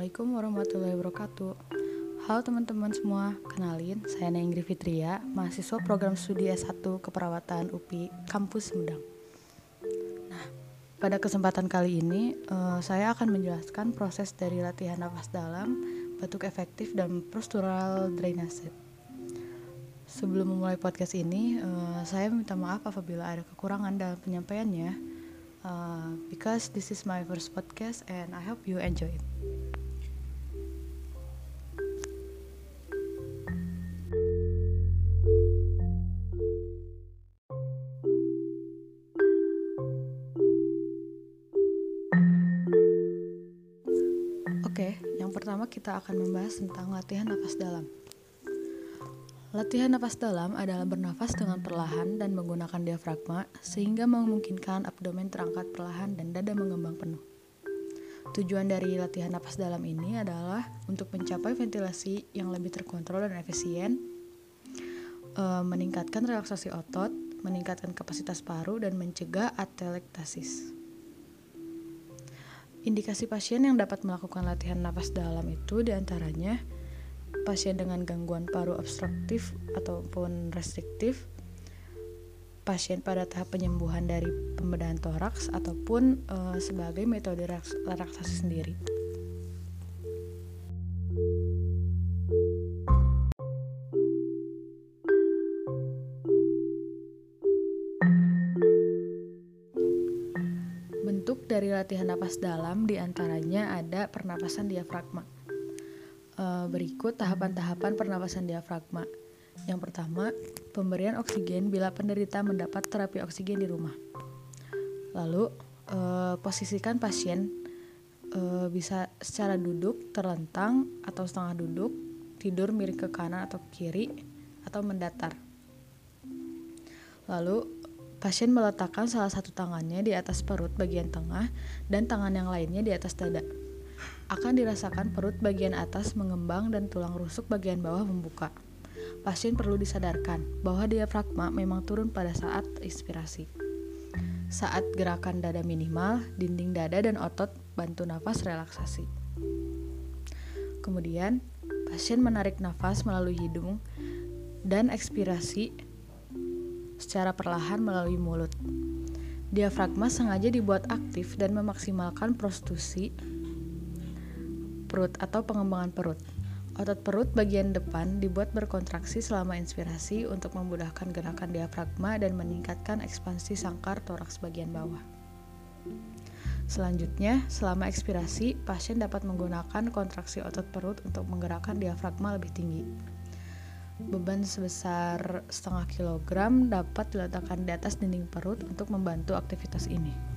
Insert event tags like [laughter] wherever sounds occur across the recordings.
Assalamualaikum warahmatullahi wabarakatuh Halo teman-teman semua, kenalin saya Nenggri Fitria, mahasiswa program studi S1 Keperawatan UPI Kampus Sumedang. Nah, pada kesempatan kali ini uh, saya akan menjelaskan proses dari latihan nafas dalam, batuk efektif, dan postural drainase. Sebelum memulai podcast ini, uh, saya minta maaf apabila ada kekurangan dalam penyampaiannya uh, because this is my first podcast and I hope you enjoy it. Kita akan membahas tentang latihan nafas dalam. Latihan napas dalam adalah bernafas dengan perlahan dan menggunakan diafragma sehingga memungkinkan abdomen terangkat perlahan dan dada mengembang penuh. Tujuan dari latihan napas dalam ini adalah untuk mencapai ventilasi yang lebih terkontrol dan efisien, e, meningkatkan relaksasi otot, meningkatkan kapasitas paru, dan mencegah atelektasis. Indikasi pasien yang dapat melakukan latihan napas dalam itu di antaranya pasien dengan gangguan paru obstruktif ataupun restriktif, pasien pada tahap penyembuhan dari pembedahan toraks ataupun uh, sebagai metode relaksasi sendiri. Bentuk dari latihan napas dalam di antaranya ada pernapasan diafragma uh, berikut tahapan-tahapan pernapasan diafragma. Yang pertama, pemberian oksigen bila penderita mendapat terapi oksigen di rumah. Lalu, uh, posisikan pasien uh, bisa secara duduk, terlentang, atau setengah duduk, tidur miring ke kanan atau ke kiri, atau mendatar. Lalu, pasien meletakkan salah satu tangannya di atas perut bagian tengah dan tangan yang lainnya di atas dada akan dirasakan perut bagian atas mengembang dan tulang rusuk bagian bawah membuka. Pasien perlu disadarkan bahwa diafragma memang turun pada saat inspirasi. Saat gerakan dada minimal, dinding dada dan otot bantu nafas relaksasi. Kemudian, pasien menarik nafas melalui hidung dan ekspirasi secara perlahan melalui mulut. Diafragma sengaja dibuat aktif dan memaksimalkan prostitusi perut atau pengembangan perut. Otot perut bagian depan dibuat berkontraksi selama inspirasi untuk memudahkan gerakan diafragma dan meningkatkan ekspansi sangkar toraks bagian bawah. Selanjutnya, selama ekspirasi, pasien dapat menggunakan kontraksi otot perut untuk menggerakkan diafragma lebih tinggi. Beban sebesar setengah kilogram dapat diletakkan di atas dinding perut untuk membantu aktivitas ini.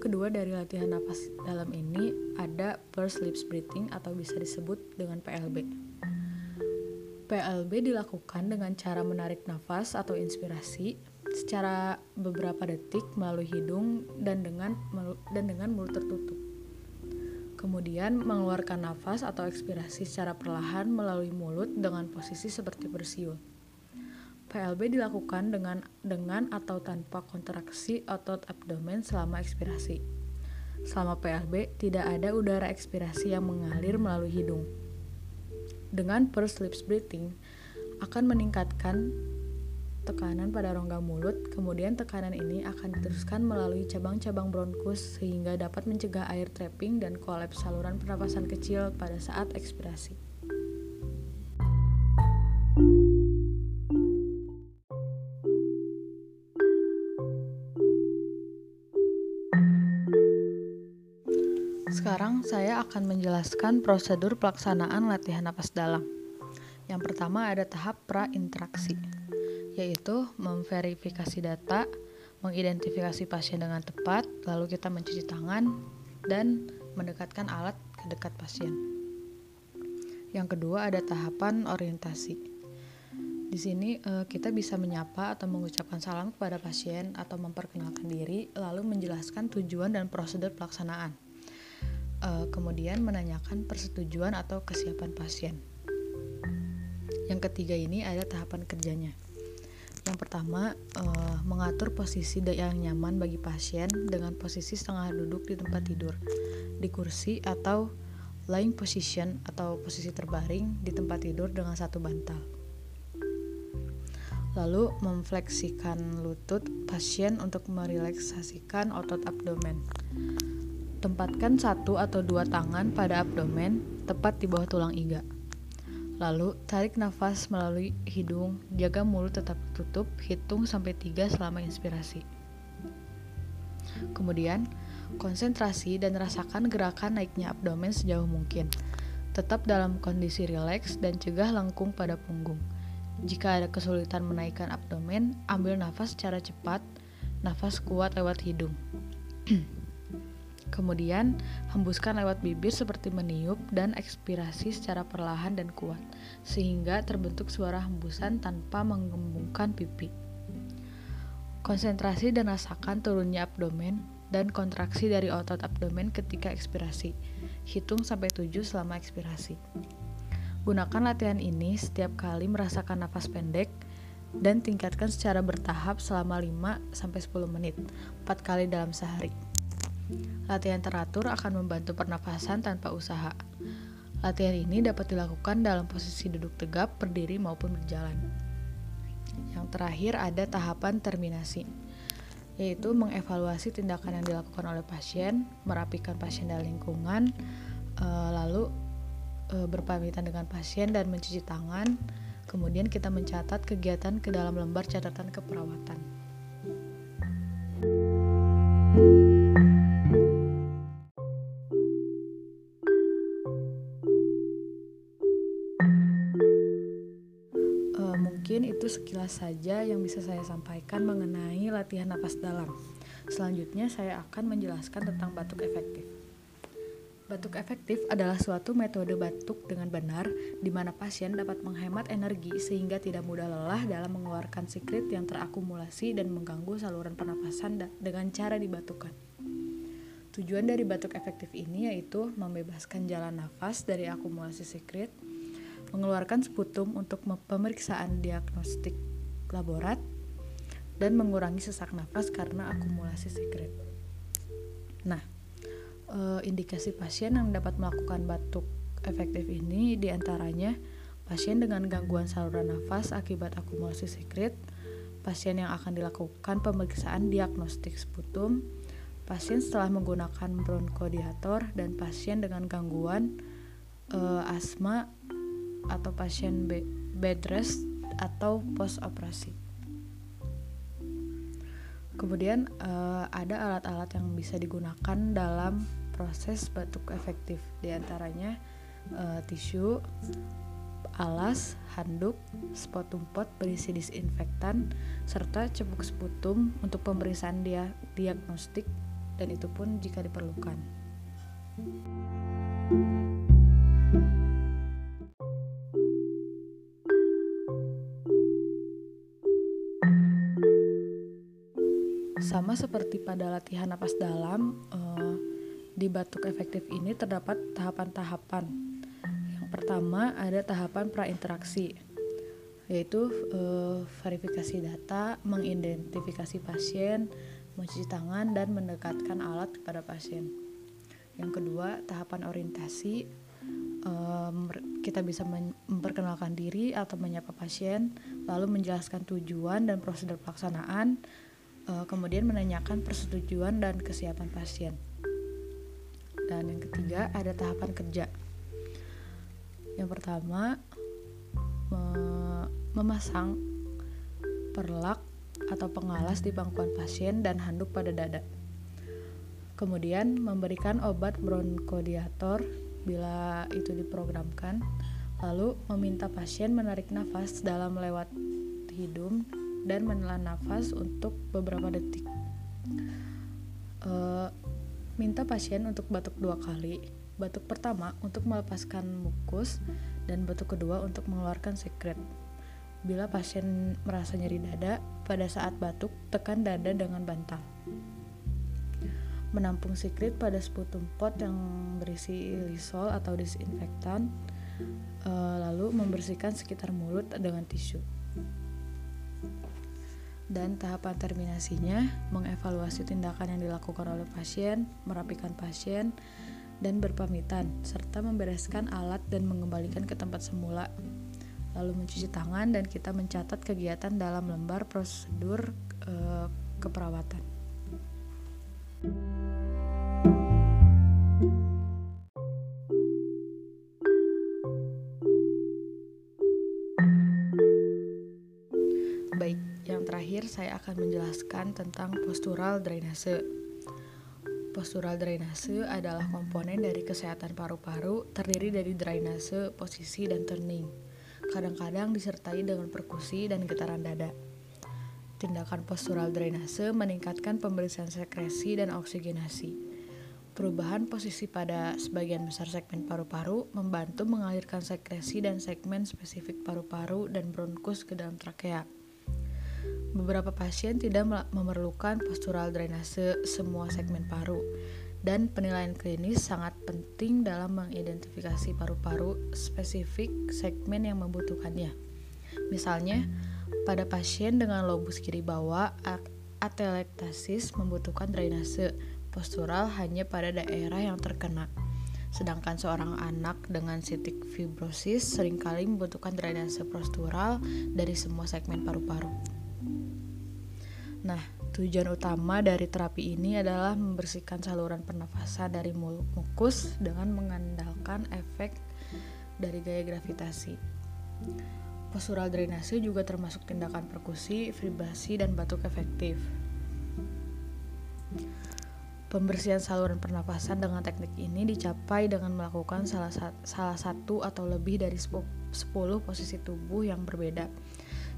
kedua dari latihan napas dalam ini ada pursed lips breathing atau bisa disebut dengan PLB. PLB dilakukan dengan cara menarik nafas atau inspirasi secara beberapa detik melalui hidung dan dengan dan dengan mulut tertutup. Kemudian mengeluarkan nafas atau ekspirasi secara perlahan melalui mulut dengan posisi seperti bersiul. PLB dilakukan dengan dengan atau tanpa kontraksi otot abdomen selama ekspirasi. Selama PLB, tidak ada udara ekspirasi yang mengalir melalui hidung. Dengan pursed lips breathing, akan meningkatkan tekanan pada rongga mulut, kemudian tekanan ini akan diteruskan melalui cabang-cabang bronkus sehingga dapat mencegah air trapping dan kolaps saluran pernapasan kecil pada saat ekspirasi. Saya akan menjelaskan prosedur pelaksanaan latihan napas dalam. Yang pertama ada tahap pra-interaksi, yaitu memverifikasi data, mengidentifikasi pasien dengan tepat, lalu kita mencuci tangan, dan mendekatkan alat ke dekat pasien. Yang kedua ada tahapan orientasi. Di sini eh, kita bisa menyapa atau mengucapkan salam kepada pasien atau memperkenalkan diri, lalu menjelaskan tujuan dan prosedur pelaksanaan uh, kemudian menanyakan persetujuan atau kesiapan pasien. Yang ketiga ini ada tahapan kerjanya. Yang pertama, uh, mengatur posisi yang nyaman bagi pasien dengan posisi setengah duduk di tempat tidur, di kursi atau lying position atau posisi terbaring di tempat tidur dengan satu bantal. Lalu memfleksikan lutut pasien untuk merelaksasikan otot abdomen. Tempatkan satu atau dua tangan pada abdomen tepat di bawah tulang iga. Lalu, tarik nafas melalui hidung, jaga mulut tetap tutup, hitung sampai 3 selama inspirasi. Kemudian, konsentrasi dan rasakan gerakan naiknya abdomen sejauh mungkin. Tetap dalam kondisi rileks dan cegah lengkung pada punggung. Jika ada kesulitan menaikkan abdomen, ambil nafas secara cepat, nafas kuat lewat hidung. [clears throat] Kemudian, hembuskan lewat bibir seperti meniup dan ekspirasi secara perlahan dan kuat, sehingga terbentuk suara hembusan tanpa menggembungkan pipi. Konsentrasi dan rasakan turunnya abdomen dan kontraksi dari otot abdomen ketika ekspirasi. Hitung sampai 7 selama ekspirasi. Gunakan latihan ini setiap kali merasakan nafas pendek dan tingkatkan secara bertahap selama 5-10 menit, 4 kali dalam sehari. Latihan teratur akan membantu pernafasan tanpa usaha. Latihan ini dapat dilakukan dalam posisi duduk tegap, berdiri maupun berjalan. Yang terakhir ada tahapan terminasi, yaitu mengevaluasi tindakan yang dilakukan oleh pasien, merapikan pasien dan lingkungan, eh, lalu eh, berpamitan dengan pasien dan mencuci tangan. Kemudian kita mencatat kegiatan ke dalam lembar catatan keperawatan. Sekilas saja yang bisa saya sampaikan mengenai latihan napas dalam. Selanjutnya saya akan menjelaskan tentang batuk efektif. Batuk efektif adalah suatu metode batuk dengan benar di mana pasien dapat menghemat energi sehingga tidak mudah lelah dalam mengeluarkan sikrit yang terakumulasi dan mengganggu saluran pernapasan dengan cara dibatukan. Tujuan dari batuk efektif ini yaitu membebaskan jalan nafas dari akumulasi sikrit, mengeluarkan sputum untuk pemeriksaan diagnostik laborat, dan mengurangi sesak nafas karena akumulasi sekret. Nah, e, indikasi pasien yang dapat melakukan batuk efektif ini di antaranya pasien dengan gangguan saluran nafas akibat akumulasi sekret, pasien yang akan dilakukan pemeriksaan diagnostik sputum, pasien setelah menggunakan bronkodiator, dan pasien dengan gangguan e, asma atau pasien bed rest atau post operasi. Kemudian uh, ada alat-alat yang bisa digunakan dalam proses batuk efektif, di antaranya uh, tisu, alas, handuk, sputum pot berisi disinfektan, serta cepuk sputum untuk pemeriksaan dia diagnostik dan itu pun jika diperlukan. Sama seperti pada latihan napas dalam, uh, di batuk efektif ini terdapat tahapan-tahapan. Yang pertama ada tahapan prainteraksi, yaitu uh, verifikasi data, mengidentifikasi pasien, mencuci tangan, dan mendekatkan alat kepada pasien. Yang kedua, tahapan orientasi, um, kita bisa memperkenalkan diri atau menyapa pasien, lalu menjelaskan tujuan dan prosedur pelaksanaan, kemudian menanyakan persetujuan dan kesiapan pasien. Dan yang ketiga ada tahapan kerja. Yang pertama me memasang perlak atau pengalas di pangkuan pasien dan handuk pada dada. Kemudian memberikan obat bronkodiator bila itu diprogramkan. Lalu meminta pasien menarik nafas dalam lewat hidung dan menelan nafas untuk beberapa detik. Uh, minta pasien untuk batuk dua kali. Batuk pertama untuk melepaskan mukus dan batuk kedua untuk mengeluarkan sekret. Bila pasien merasa nyeri dada, pada saat batuk tekan dada dengan bantal. Menampung sekret pada sputum pot yang berisi lisol atau disinfektan. uh, lalu membersihkan sekitar mulut dengan tisu. Dan tahapan terminasinya mengevaluasi tindakan yang dilakukan oleh pasien, merapikan pasien, dan berpamitan, serta membereskan alat dan mengembalikan ke tempat semula. Lalu mencuci tangan dan kita mencatat kegiatan dalam lembar prosedur uh, keperawatan. Baik, saya akan menjelaskan tentang postural drainase. Postural drainase adalah komponen dari kesehatan paru-paru terdiri dari drainase, posisi, dan turning. Kadang-kadang disertai dengan perkusi dan getaran dada. Tindakan postural drainase meningkatkan pembersihan sekresi dan oksigenasi. Perubahan posisi pada sebagian besar segmen paru-paru membantu mengalirkan sekresi dan segmen spesifik paru-paru dan bronkus ke dalam trakea. Beberapa pasien tidak memerlukan postural drainase semua segmen paru, dan penilaian klinis sangat penting dalam mengidentifikasi paru-paru spesifik segmen yang membutuhkannya. Misalnya, pada pasien dengan lobus kiri bawah, atelektasis membutuhkan drainase postural hanya pada daerah yang terkena. Sedangkan seorang anak dengan sitik fibrosis sering kali membutuhkan drainase postural dari semua segmen paru-paru. Nah, tujuan utama dari terapi ini adalah membersihkan saluran pernafasan dari mukus dengan mengandalkan efek dari gaya gravitasi. Postural drainase juga termasuk tindakan perkusi, vibrasi, dan batuk efektif. Pembersihan saluran pernapasan dengan teknik ini dicapai dengan melakukan salah, salah satu atau lebih dari 10 posisi tubuh yang berbeda.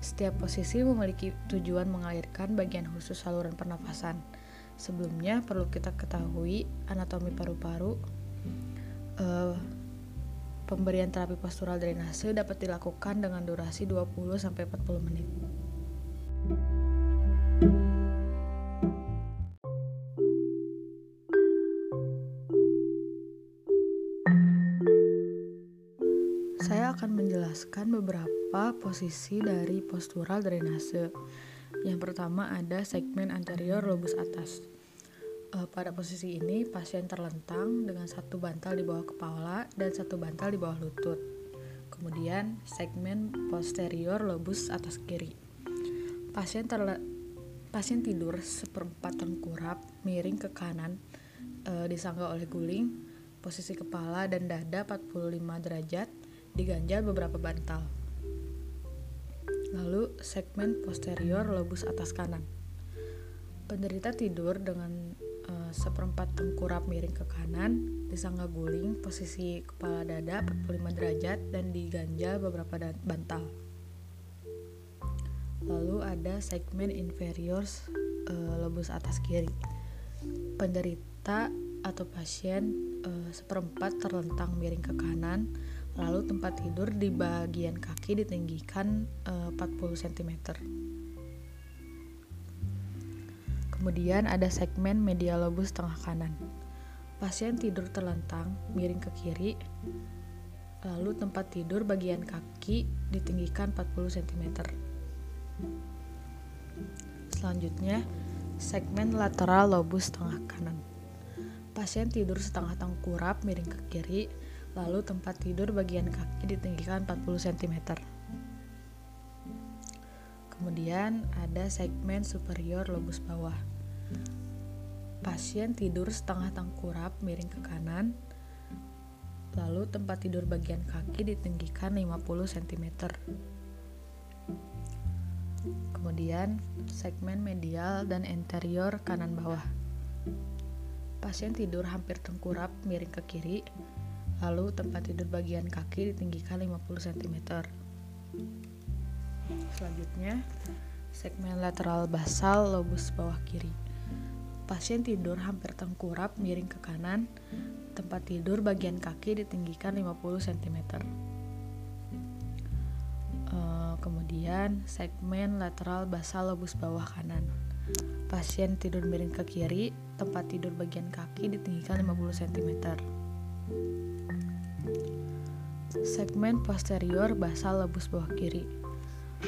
Setiap posisi memiliki tujuan mengalirkan bagian khusus saluran pernapasan. Sebelumnya perlu kita ketahui anatomi paru-paru, uh, Pemberian terapi postural drainase dapat dilakukan dengan durasi 20-40 menit. Posisi dari postural drainase. Yang pertama ada segmen anterior lobus atas. Uh, pada posisi ini, pasien terlentang dengan satu bantal di bawah kepala dan satu bantal di bawah lutut. Kemudian, segmen posterior lobus atas kiri. Pasien terle pasien tidur seperempat tengkurap, miring ke kanan, uh, disangga oleh guling, posisi kepala dan dada 45 derajat, diganjal beberapa bantal. Lalu, segmen posterior lobus atas kanan. Penderita tidur dengan Eh, seperempat tengkurap miring ke kanan, disangga guling, posisi kepala dada 45 derajat dan diganjal beberapa bantal. Lalu ada segmen inferior uh, lobus atas kiri. Penderita atau pasien uh, seperempat terlentang miring ke kanan, lalu tempat tidur di bagian kaki ditinggikan uh, 40 cm. Kemudian ada segmen medial lobus tengah kanan. Pasien tidur terlentang, miring ke kiri, lalu tempat tidur bagian kaki ditinggikan 40 cm. Selanjutnya, segmen lateral lobus tengah kanan. Pasien tidur setengah tengkurap miring ke kiri, lalu tempat tidur bagian kaki ditinggikan 40 cm. Kemudian ada segmen superior lobus bawah. Pasien tidur setengah tengkurap miring ke kanan, lalu tempat tidur bagian kaki ditinggikan 50 cm. Kemudian segmen medial dan interior kanan bawah. Pasien tidur hampir tengkurap miring ke kiri, lalu tempat tidur bagian kaki ditinggikan 50 cm. Selanjutnya, segmen lateral basal lobus bawah kiri. Pasien tidur hampir tengkurap miring ke kanan, tempat tidur bagian kaki ditinggikan 50 cm. Uh, kemudian segmen lateral basal lobus bawah kanan. Pasien tidur miring ke kiri, tempat tidur bagian kaki ditinggikan 50 cm. Segmen posterior basal lebus bawah kiri.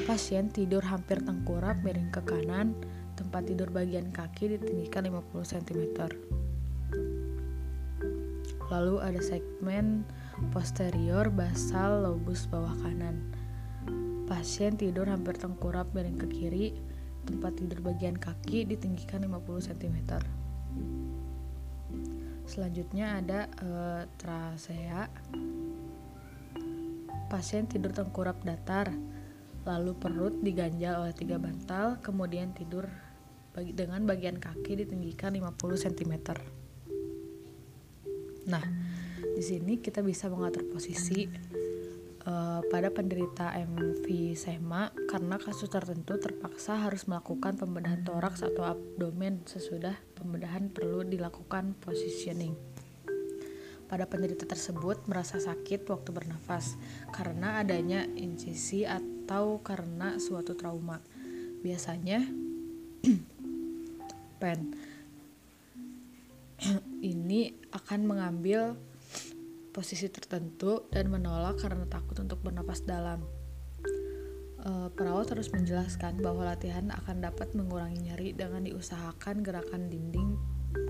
Pasien tidur hampir tengkurap miring ke kanan, tempat tidur bagian kaki ditinggikan 50 cm. Lalu ada segmen posterior basal lobus bawah kanan. Pasien tidur hampir tengkurap miring ke kiri, tempat tidur bagian kaki ditinggikan 50 cm. Selanjutnya ada e, trasea. Pasien tidur tengkurap datar, lalu perut diganjal oleh tiga bantal, kemudian tidur dengan bagian kaki ditinggikan 50 cm. Nah, di sini kita bisa mengatur posisi uh, pada penderita emfisema karena kasus tertentu terpaksa harus melakukan pembedahan toraks atau abdomen sesudah pembedahan perlu dilakukan positioning. Pada penderita tersebut merasa sakit waktu bernafas karena adanya insisi atau karena suatu trauma. Biasanya [clears throat] pen [clears throat] ini akan mengambil posisi tertentu dan menolak karena takut untuk bernapas dalam. E, perawat terus menjelaskan bahwa latihan akan dapat mengurangi nyeri dengan diusahakan gerakan dinding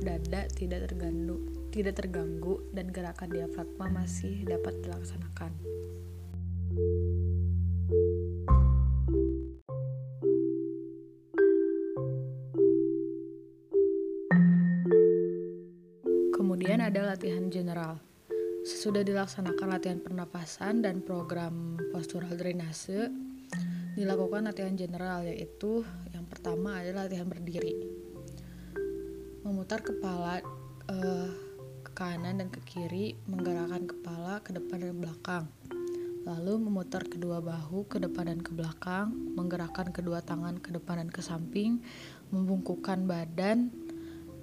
dada tidak terganggu, tidak terganggu dan gerakan diafragma masih dapat dilaksanakan. Kemudian ada latihan general. Sesudah dilaksanakan latihan pernapasan dan program postural drainase, dilakukan latihan general yaitu yang pertama adalah latihan berdiri. Memutar kepala uh, kanan dan ke kiri, menggerakkan kepala ke depan dan belakang. Lalu memutar kedua bahu ke depan dan ke belakang, menggerakkan kedua tangan ke depan dan ke samping, membungkukkan badan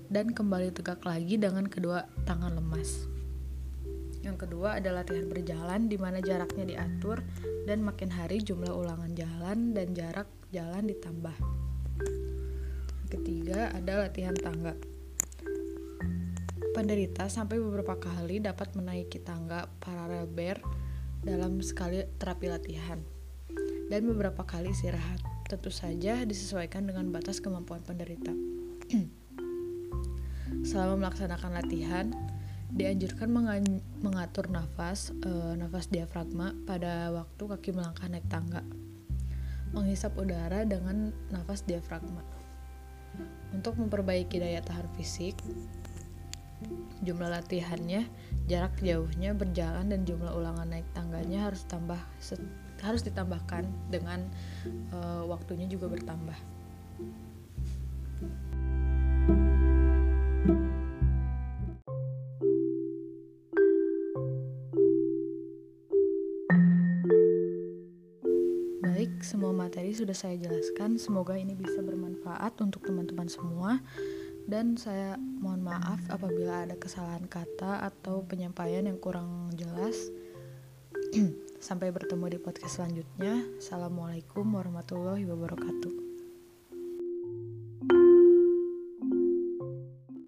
dan kembali tegak lagi dengan kedua tangan lemas. Yang kedua adalah latihan berjalan di mana jaraknya diatur dan makin hari jumlah ulangan jalan dan jarak jalan ditambah. Yang ketiga ada latihan tangga. Penderita sampai beberapa kali dapat menaiki tangga paralel bear dalam sekali terapi latihan dan beberapa kali istirahat. Tentu saja disesuaikan dengan batas kemampuan penderita. [clears throat] Selama melaksanakan latihan, dianjurkan mengatur nafas, e, nafas diafragma pada waktu kaki melangkah naik tangga. Menghisap udara dengan nafas diafragma. Untuk memperbaiki daya tahan fisik, jumlah latihannya, jarak jauhnya berjalan dan jumlah ulangan naik tangganya harus tambah harus ditambahkan dengan e, waktunya juga bertambah. Baik, semua materi sudah saya jelaskan. Semoga ini bisa bermanfaat untuk teman-teman semua. Dan saya mohon maaf apabila ada kesalahan kata atau penyampaian yang kurang jelas. [clears throat] Sampai bertemu di podcast selanjutnya. Assalamualaikum warahmatullahi wabarakatuh.